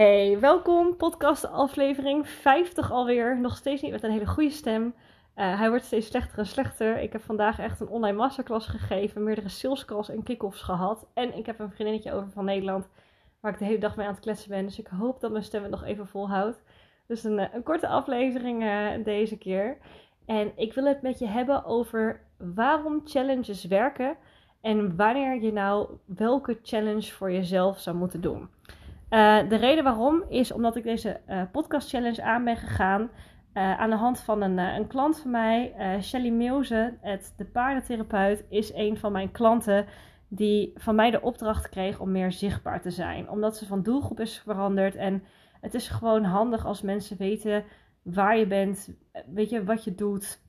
Hey, welkom. Podcast aflevering 50 alweer. Nog steeds niet met een hele goede stem. Uh, hij wordt steeds slechter en slechter. Ik heb vandaag echt een online masterclass gegeven, meerdere salescalls en kick-offs gehad. En ik heb een vriendinnetje over van Nederland, waar ik de hele dag mee aan het kletsen ben. Dus ik hoop dat mijn stem het nog even volhoudt. Dus een, een korte aflevering uh, deze keer. En ik wil het met je hebben over waarom challenges werken en wanneer je nou welke challenge voor jezelf zou moeten doen. Uh, de reden waarom is omdat ik deze uh, podcast challenge aan ben gegaan uh, aan de hand van een, een klant van mij, Shelly Meeuwse, de paardentherapeut, is een van mijn klanten die van mij de opdracht kreeg om meer zichtbaar te zijn. Omdat ze van doelgroep is veranderd en het is gewoon handig als mensen weten waar je bent, weet je, wat je doet,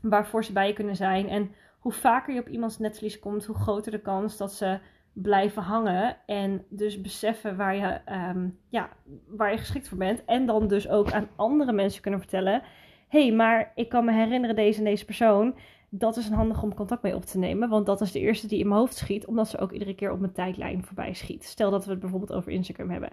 waarvoor ze bij je kunnen zijn. En hoe vaker je op iemands netvlies komt, hoe groter de kans dat ze blijven hangen. En dus beseffen waar je, um, ja, waar je geschikt voor bent. En dan dus ook aan andere mensen kunnen vertellen. hey, maar ik kan me herinneren deze en deze persoon. Dat is een handig om contact mee op te nemen. Want dat is de eerste die in mijn hoofd schiet. Omdat ze ook iedere keer op mijn tijdlijn voorbij schiet. Stel dat we het bijvoorbeeld over Instagram hebben.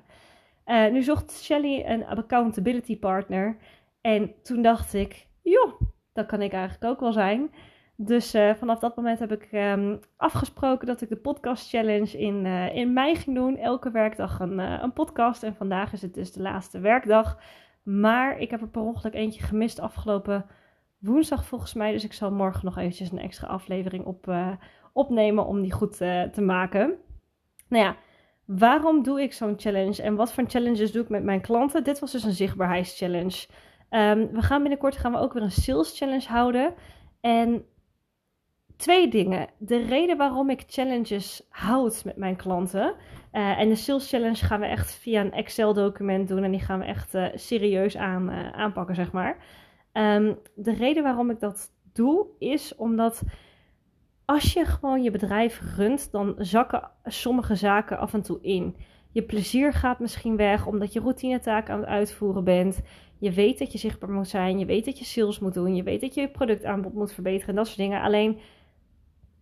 Uh, nu zocht Shelly een accountability partner. En toen dacht ik, joh, dat kan ik eigenlijk ook wel zijn. Dus uh, vanaf dat moment heb ik um, afgesproken dat ik de podcast challenge in, uh, in mei ging doen. Elke werkdag een, uh, een podcast. En vandaag is het dus de laatste werkdag. Maar ik heb er per ongeluk eentje gemist afgelopen woensdag volgens mij. Dus ik zal morgen nog eventjes een extra aflevering op, opnemen om die goed te maken. Nou ja, waarom doe ik zo'n challenge? En wat voor challenges doe ik met mijn klanten? Dit was dus een zichtbaarheidschallenge. Um, we gaan binnenkort gaan we ook weer een sales challenge houden. En twee dingen. De reden waarom ik challenges houd met mijn klanten. Uh, en de sales challenge gaan we echt via een Excel document doen. En die gaan we echt uh, serieus aan, uh, aanpakken, zeg maar. Um, de reden waarom ik dat doe, is omdat als je gewoon je bedrijf runt, dan zakken sommige zaken af en toe in. Je plezier gaat misschien weg omdat je routinetaken aan het uitvoeren bent. Je weet dat je zichtbaar moet zijn. Je weet dat je sales moet doen. Je weet dat je je productaanbod moet verbeteren. En dat soort dingen. Alleen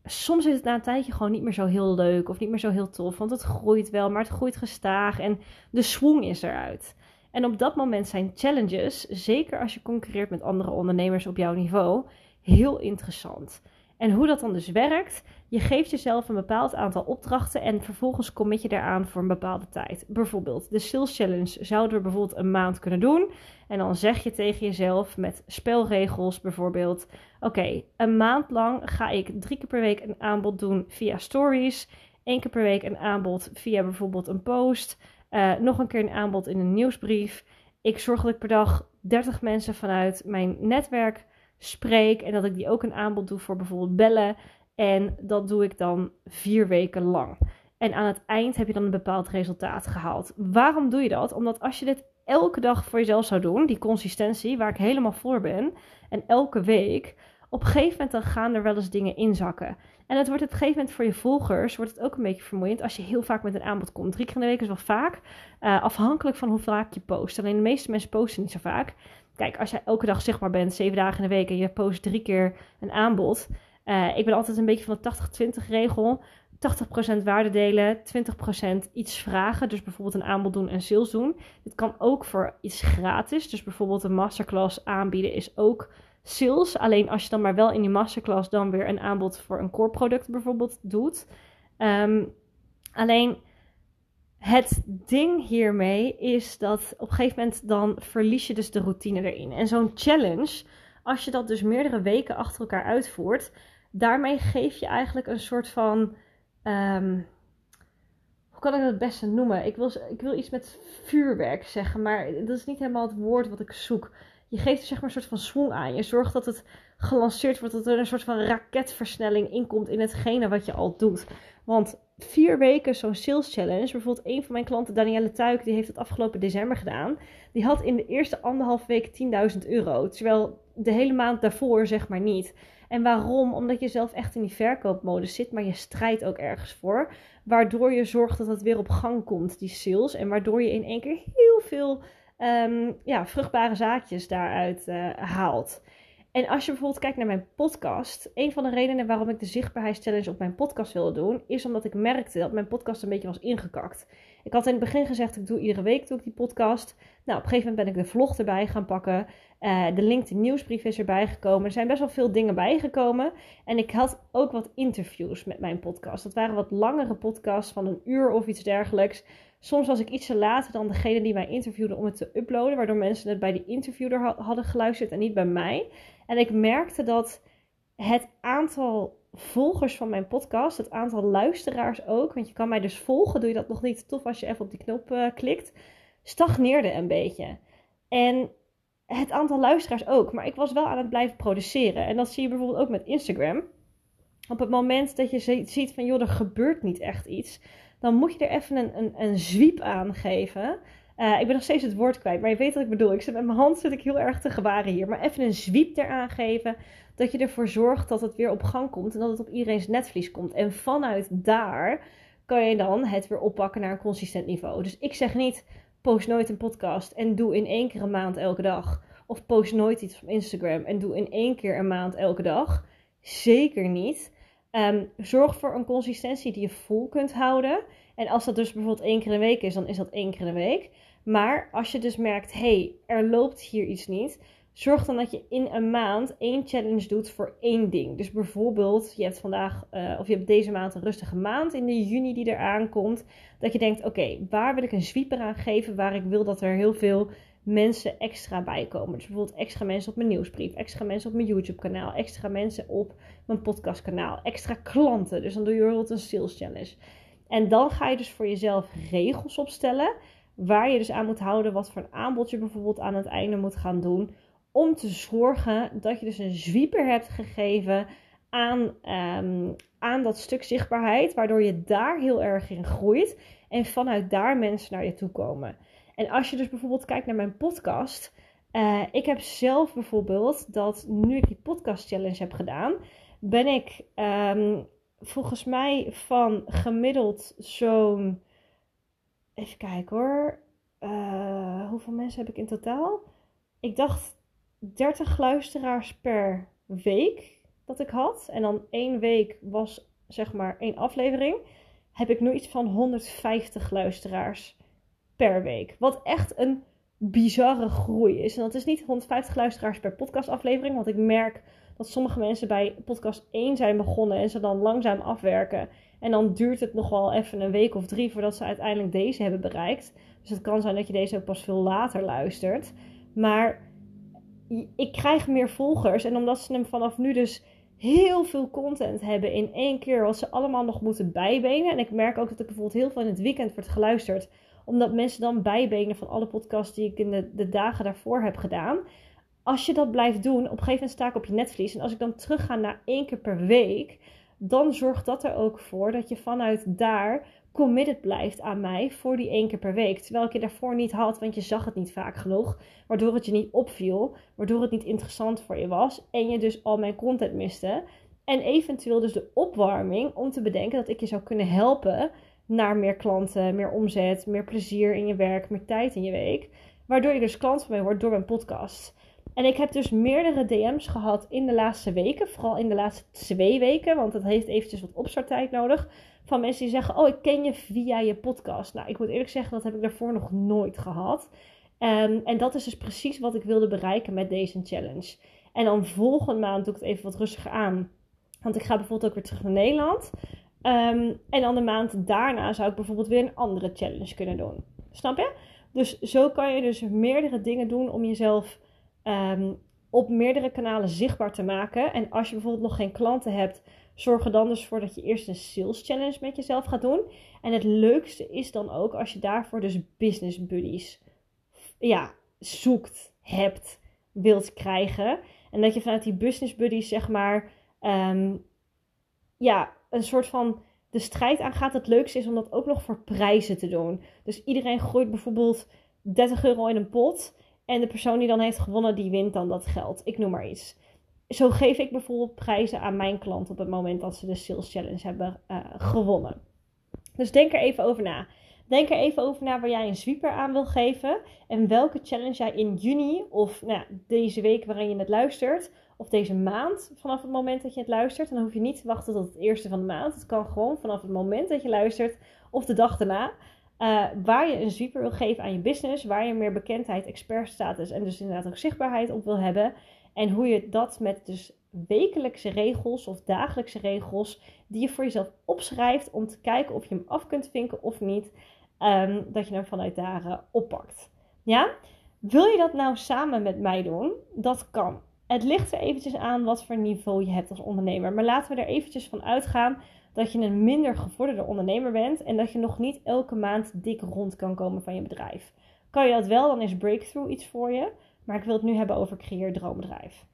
soms is het na een tijdje gewoon niet meer zo heel leuk of niet meer zo heel tof. Want het groeit wel, maar het groeit gestaag en de swing is eruit. En op dat moment zijn challenges, zeker als je concurreert met andere ondernemers op jouw niveau, heel interessant. En hoe dat dan dus werkt, je geeft jezelf een bepaald aantal opdrachten en vervolgens commit je eraan voor een bepaalde tijd. Bijvoorbeeld de Sales Challenge zouden we bijvoorbeeld een maand kunnen doen. En dan zeg je tegen jezelf met spelregels bijvoorbeeld: Oké, een maand lang ga ik drie keer per week een aanbod doen via stories. één keer per week een aanbod via bijvoorbeeld een post. Uh, nog een keer een aanbod in een nieuwsbrief. Ik zorg dat ik per dag 30 mensen vanuit mijn netwerk spreek. En dat ik die ook een aanbod doe voor bijvoorbeeld bellen. En dat doe ik dan vier weken lang. En aan het eind heb je dan een bepaald resultaat gehaald. Waarom doe je dat? Omdat als je dit elke dag voor jezelf zou doen, die consistentie waar ik helemaal voor ben, en elke week, op een gegeven moment dan gaan er wel eens dingen inzakken. En het wordt op een gegeven moment voor je volgers wordt het ook een beetje vermoeiend als je heel vaak met een aanbod komt. Drie keer in de week is wel vaak, uh, afhankelijk van hoe vaak je post. Alleen de meeste mensen posten niet zo vaak. Kijk, als jij elke dag zichtbaar bent, zeven dagen in de week en je post drie keer een aanbod. Uh, ik ben altijd een beetje van de 80-20 regel. 80% waarde delen, 20% iets vragen. Dus bijvoorbeeld een aanbod doen en sales doen. Dit kan ook voor iets gratis. Dus bijvoorbeeld een masterclass aanbieden is ook sales. Alleen als je dan maar wel in die masterclass dan weer een aanbod voor een core product bijvoorbeeld doet. Um, alleen het ding hiermee is dat op een gegeven moment dan verlies je dus de routine erin. En zo'n challenge, als je dat dus meerdere weken achter elkaar uitvoert, daarmee geef je eigenlijk een soort van. Um, hoe kan ik dat het beste noemen? Ik wil, ik wil iets met vuurwerk zeggen, maar dat is niet helemaal het woord wat ik zoek. Je geeft er zeg maar een soort van swing aan. Je zorgt dat het gelanceerd wordt, dat er een soort van raketversnelling inkomt in hetgene wat je al doet. Want vier weken zo'n sales challenge. Bijvoorbeeld een van mijn klanten, Danielle Tuik, die heeft het afgelopen december gedaan. Die had in de eerste anderhalf week 10.000 euro. Terwijl de hele maand daarvoor zeg maar niet. En waarom? Omdat je zelf echt in die verkoopmodus zit, maar je strijdt ook ergens voor. Waardoor je zorgt dat het weer op gang komt, die sales. En waardoor je in één keer heel veel um, ja, vruchtbare zaadjes daaruit uh, haalt. En als je bijvoorbeeld kijkt naar mijn podcast, een van de redenen waarom ik de zichtbaarheidschallenge op mijn podcast wilde doen, is omdat ik merkte dat mijn podcast een beetje was ingekakt. Ik had in het begin gezegd, ik doe iedere week doe ik die podcast. Nou, op een gegeven moment ben ik de vlog erbij gaan pakken. Uh, de LinkedIn nieuwsbrief is erbij gekomen. Er zijn best wel veel dingen bijgekomen. En ik had ook wat interviews met mijn podcast. Dat waren wat langere podcasts van een uur of iets dergelijks. Soms was ik iets te later dan degene die mij interviewde om het te uploaden. Waardoor mensen het bij die interviewer hadden geluisterd en niet bij mij. En ik merkte dat het aantal volgers van mijn podcast, het aantal luisteraars ook, want je kan mij dus volgen, doe je dat nog niet, tof als je even op die knop uh, klikt, stagneerde een beetje. En het aantal luisteraars ook, maar ik was wel aan het blijven produceren. En dat zie je bijvoorbeeld ook met Instagram. Op het moment dat je ziet van, joh, er gebeurt niet echt iets, dan moet je er even een, een, een zwiep aan geven. Uh, ik ben nog steeds het woord kwijt, maar je weet wat ik bedoel. Ik zit met mijn hand zit ik heel erg te gewaren hier. Maar even een zwiep eraan geven. Dat je ervoor zorgt dat het weer op gang komt. En dat het op iedereen's netvlies komt. En vanuit daar kan je dan het weer oppakken naar een consistent niveau. Dus ik zeg niet, post nooit een podcast en doe in één keer een maand elke dag. Of post nooit iets op Instagram en doe in één keer een maand elke dag. Zeker niet. Um, zorg voor een consistentie die je vol kunt houden. En als dat dus bijvoorbeeld één keer een week is, dan is dat één keer een week. Maar als je dus merkt, hey, er loopt hier iets niet, zorg dan dat je in een maand één challenge doet voor één ding. Dus bijvoorbeeld, je hebt vandaag, uh, of je hebt deze maand een rustige maand in de juni die eraan komt. Dat je denkt, oké, waar wil ik een sweeper aan geven waar ik wil dat er heel veel mensen extra bij komen. Dus bijvoorbeeld extra mensen op mijn nieuwsbrief, extra mensen op mijn YouTube kanaal, extra mensen op mijn podcastkanaal, extra klanten. Dus dan doe je bijvoorbeeld een sales challenge. En dan ga je dus voor jezelf regels opstellen waar je dus aan moet houden, wat voor een aanbod je bijvoorbeeld aan het einde moet gaan doen. Om te zorgen dat je dus een zwieper hebt gegeven aan, um, aan dat stuk zichtbaarheid, waardoor je daar heel erg in groeit en vanuit daar mensen naar je toe komen. En als je dus bijvoorbeeld kijkt naar mijn podcast, uh, ik heb zelf bijvoorbeeld dat nu ik die podcast challenge heb gedaan, ben ik um, volgens mij van gemiddeld zo'n Even kijken hoor. Uh, hoeveel mensen heb ik in totaal? Ik dacht 30 luisteraars per week dat ik had. En dan één week was zeg maar één aflevering. Heb ik nu iets van 150 luisteraars per week. Wat echt een bizarre groei is. En dat is niet 150 luisteraars per podcastaflevering. Want ik merk dat sommige mensen bij podcast 1 zijn begonnen en ze dan langzaam afwerken. En dan duurt het nog wel even een week of drie voordat ze uiteindelijk deze hebben bereikt. Dus het kan zijn dat je deze ook pas veel later luistert. Maar ik krijg meer volgers. En omdat ze hem vanaf nu dus heel veel content hebben in één keer, wat ze allemaal nog moeten bijbenen. En ik merk ook dat ik bijvoorbeeld heel veel in het weekend wordt geluisterd. Omdat mensen dan bijbenen van alle podcasts die ik in de, dagen daarvoor heb gedaan. Als je dat blijft doen, op een gegeven moment sta ik op je netvlies. En als ik dan terug ga naar één keer per week dan zorgt dat er ook voor dat je vanuit daar committed blijft aan mij voor die één keer per week. Terwijl ik je daarvoor niet had, want je zag het niet vaak genoeg. Waardoor het je niet opviel, waardoor het niet interessant voor je was. En je dus al mijn content miste. En eventueel dus de opwarming om te bedenken dat ik je zou kunnen helpen naar meer klanten, meer omzet, meer plezier in je werk, meer tijd in je week. Waardoor je dus klant van mij wordt door mijn podcast. En ik heb dus meerdere DM's gehad in de laatste weken. Vooral in de laatste twee weken. Want het heeft eventjes wat opstarttijd nodig. Van mensen die zeggen: Oh, ik ken je via je podcast. Nou, ik moet eerlijk zeggen, dat heb ik daarvoor nog nooit gehad. Um, en dat is dus precies wat ik wilde bereiken met deze challenge. En dan volgende maand doe ik het even wat rustiger aan. Want ik ga bijvoorbeeld ook weer terug naar Nederland. Um, en dan de maand daarna zou ik bijvoorbeeld weer een andere challenge kunnen doen. Snap je? Dus zo kan je dus meerdere dingen doen om jezelf um, op meerdere kanalen zichtbaar te maken. En als je bijvoorbeeld nog geen klanten hebt, zorg er dan dus voor dat je eerst een sales challenge met jezelf gaat doen. En het leukste is dan ook als je daarvoor dus business buddies ja, zoekt, hebt, wilt krijgen. En dat je vanuit die business buddies zeg maar um, ja, een soort van de strijd aangaat. Het leukste is om dat ook nog voor prijzen te doen. Dus iedereen gooit bijvoorbeeld 30 euro in een pot. En de persoon die dan heeft gewonnen, die wint dan dat geld. Ik noem maar iets. Zo geef ik bijvoorbeeld prijzen aan mijn klant op het moment dat ze de Sales Challenge hebben uh, gewonnen. Dus denk er even over na. Denk er even over na waar jij een sweeper aan wil geven. En welke challenge jij in juni of nou, deze week waarin je het luistert. Of deze maand vanaf het moment dat je het luistert. En dan hoef je niet te wachten tot het eerste van de maand. Het kan gewoon vanaf het moment dat je luistert of de dag daarna. Uh, waar je een sweeper wil geven aan je business, waar je meer bekendheid, expertstatus en dus inderdaad ook zichtbaarheid op wil hebben. En hoe je dat met dus wekelijkse regels of dagelijkse regels die je voor jezelf opschrijft om te kijken of je hem af kunt vinken of niet, um, dat je hem vanuit daar uh, oppakt. Ja? Wil je dat nou samen met mij doen? Dat kan. Het ligt er eventjes aan wat voor niveau je hebt als ondernemer. Maar laten we er eventjes van uitgaan dat je een minder gevorderde ondernemer bent en dat je nog niet elke maand dik rond kan komen van je bedrijf. Kan je dat wel, dan is Breakthrough iets voor je. Maar ik wil het nu hebben over Creëer Droombedrijf.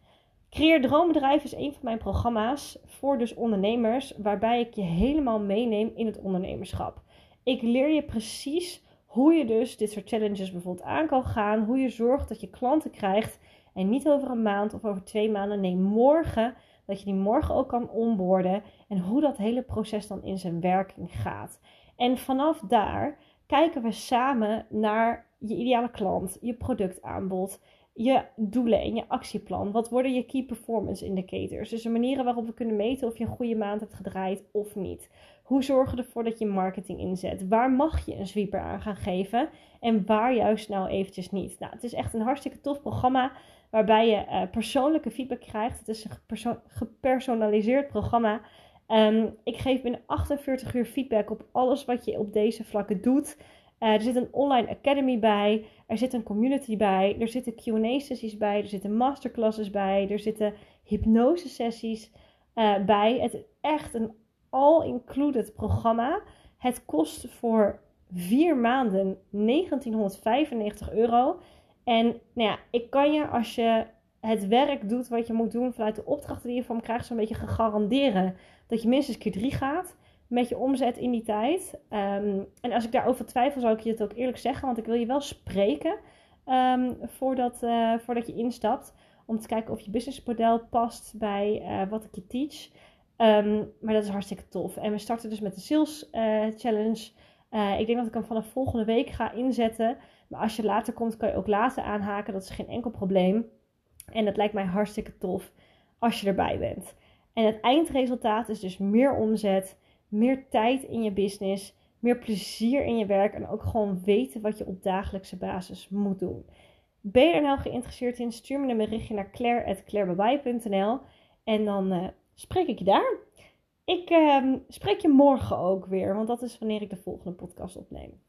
Creëer Droombedrijf is een van mijn programma's voor dus ondernemers, waarbij ik je helemaal meeneem in het ondernemerschap. Ik leer je precies hoe je dus dit soort challenges bijvoorbeeld aan kan gaan, hoe je zorgt dat je klanten krijgt en niet over een maand of over twee maanden, nee morgen, dat je die morgen ook kan onboorden en hoe dat hele proces dan in zijn werking gaat. En vanaf daar kijken we samen naar je ideale klant, je productaanbod, je doelen en je actieplan. Wat worden je key performance indicators? Dus de manieren waarop we kunnen meten of je een goede maand hebt gedraaid of niet. Hoe zorgen we ervoor dat je marketing inzet? Waar mag je een sweeper aan gaan geven en waar juist nou eventjes niet? Nou, het is echt een hartstikke tof programma waarbij je uh, persoonlijke feedback krijgt. Het is een gepersonaliseerd programma. Um, ik geef binnen 48 uur feedback op alles wat je op deze vlakken doet. Uh, er zit een online academy bij, er zit een community bij, er zitten QA-sessies bij, er zitten masterclasses bij, er zitten hypnose-sessies uh, bij. Het is echt een all-included programma. Het kost voor vier maanden 1995 euro. En nou ja, ik kan je als je het werk doet wat je moet doen vanuit de opdrachten die je van me krijgt, zo'n beetje garanderen dat je minstens keer drie gaat met je omzet in die tijd. Um, en als ik daarover twijfel, zou ik je het ook eerlijk zeggen, want ik wil je wel spreken um, voordat, uh, voordat je instapt. Om te kijken of je businessmodel past bij uh, wat ik je teach. Um, maar dat is hartstikke tof. En we starten dus met de Sales uh, Challenge. ik denk dat ik hem vanaf volgende week ga inzetten. Maar als je later komt, kan je ook later aanhaken. Dat is geen enkel probleem. En dat lijkt mij hartstikke tof als je erbij bent. En het eindresultaat is dus meer omzet, meer tijd in je business, meer plezier in je werk en ook gewoon weten wat je op dagelijkse basis moet doen. Ben je er nou geïnteresseerd in? Stuur me een berichtje naar claire.clairebabai.nl en dan uh, spreek ik je daar. Ik uh, spreek je morgen ook weer, want dat is wanneer ik de volgende podcast opneem.